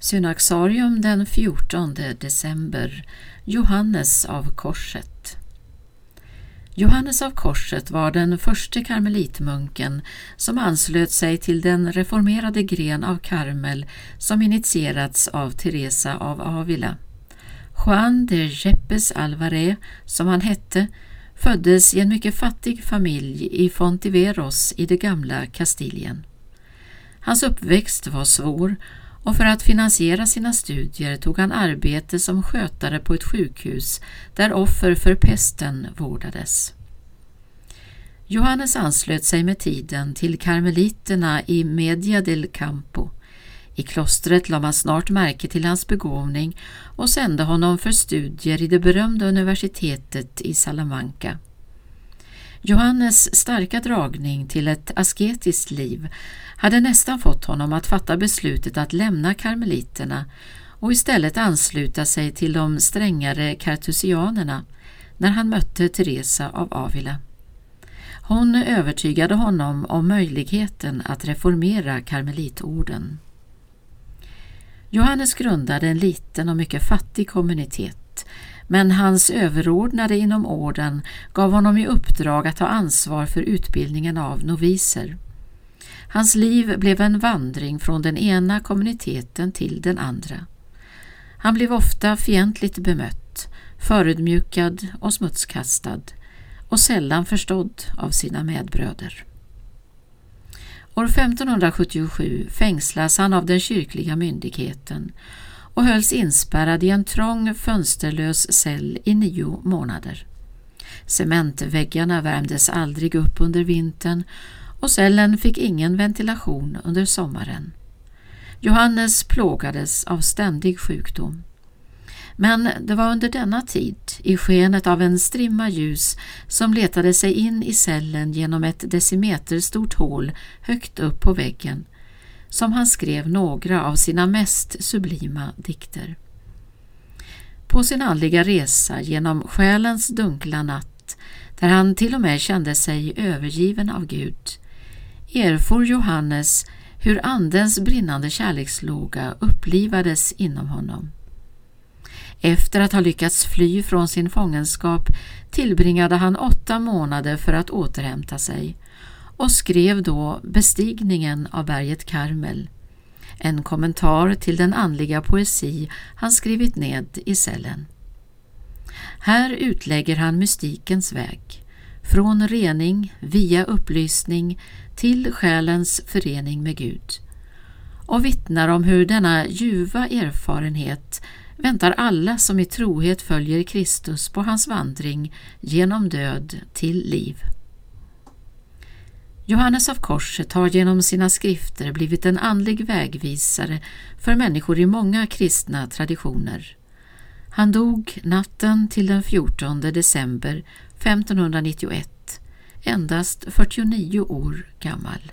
Synaxarium den 14 december Johannes av Korset Johannes av Korset var den första karmelitmunken som anslöt sig till den reformerade gren av Karmel som initierats av Teresa av Avila. Juan de Jeppes Alvarez, som han hette, föddes i en mycket fattig familj i Fontiveros i det gamla Kastilien. Hans uppväxt var svår och för att finansiera sina studier tog han arbete som skötare på ett sjukhus där offer för pesten vårdades. Johannes anslöt sig med tiden till karmeliterna i Media del Campo. I klostret lade man snart märke till hans begåvning och sände honom för studier i det berömda universitetet i Salamanca. Johannes starka dragning till ett asketiskt liv hade nästan fått honom att fatta beslutet att lämna karmeliterna och istället ansluta sig till de strängare kartusianerna när han mötte Teresa av Avila. Hon övertygade honom om möjligheten att reformera karmelitorden. Johannes grundade en liten och mycket fattig kommunitet men hans överordnade inom orden gav honom i uppdrag att ta ansvar för utbildningen av noviser. Hans liv blev en vandring från den ena kommuniteten till den andra. Han blev ofta fientligt bemött, förödmjukad och smutskastad och sällan förstådd av sina medbröder. År 1577 fängslas han av den kyrkliga myndigheten och hölls inspärrad i en trång fönsterlös cell i nio månader. Cementväggarna värmdes aldrig upp under vintern och cellen fick ingen ventilation under sommaren. Johannes plågades av ständig sjukdom. Men det var under denna tid, i skenet av en strimma ljus som letade sig in i cellen genom ett decimeterstort hål högt upp på väggen, som han skrev några av sina mest sublima dikter. På sin andliga resa genom själens dunkla natt, där han till och med kände sig övergiven av Gud, erfor Johannes hur Andens brinnande kärlekslåga upplivades inom honom. Efter att ha lyckats fly från sin fångenskap tillbringade han åtta månader för att återhämta sig och skrev då Bestigningen av berget Karmel, en kommentar till den andliga poesi han skrivit ned i cellen. Här utlägger han mystikens väg, från rening via upplysning till själens förening med Gud och vittnar om hur denna ljuva erfarenhet väntar alla som i trohet följer Kristus på hans vandring genom död till liv. Johannes av Korset har genom sina skrifter blivit en andlig vägvisare för människor i många kristna traditioner. Han dog natten till den 14 december 1591, endast 49 år gammal.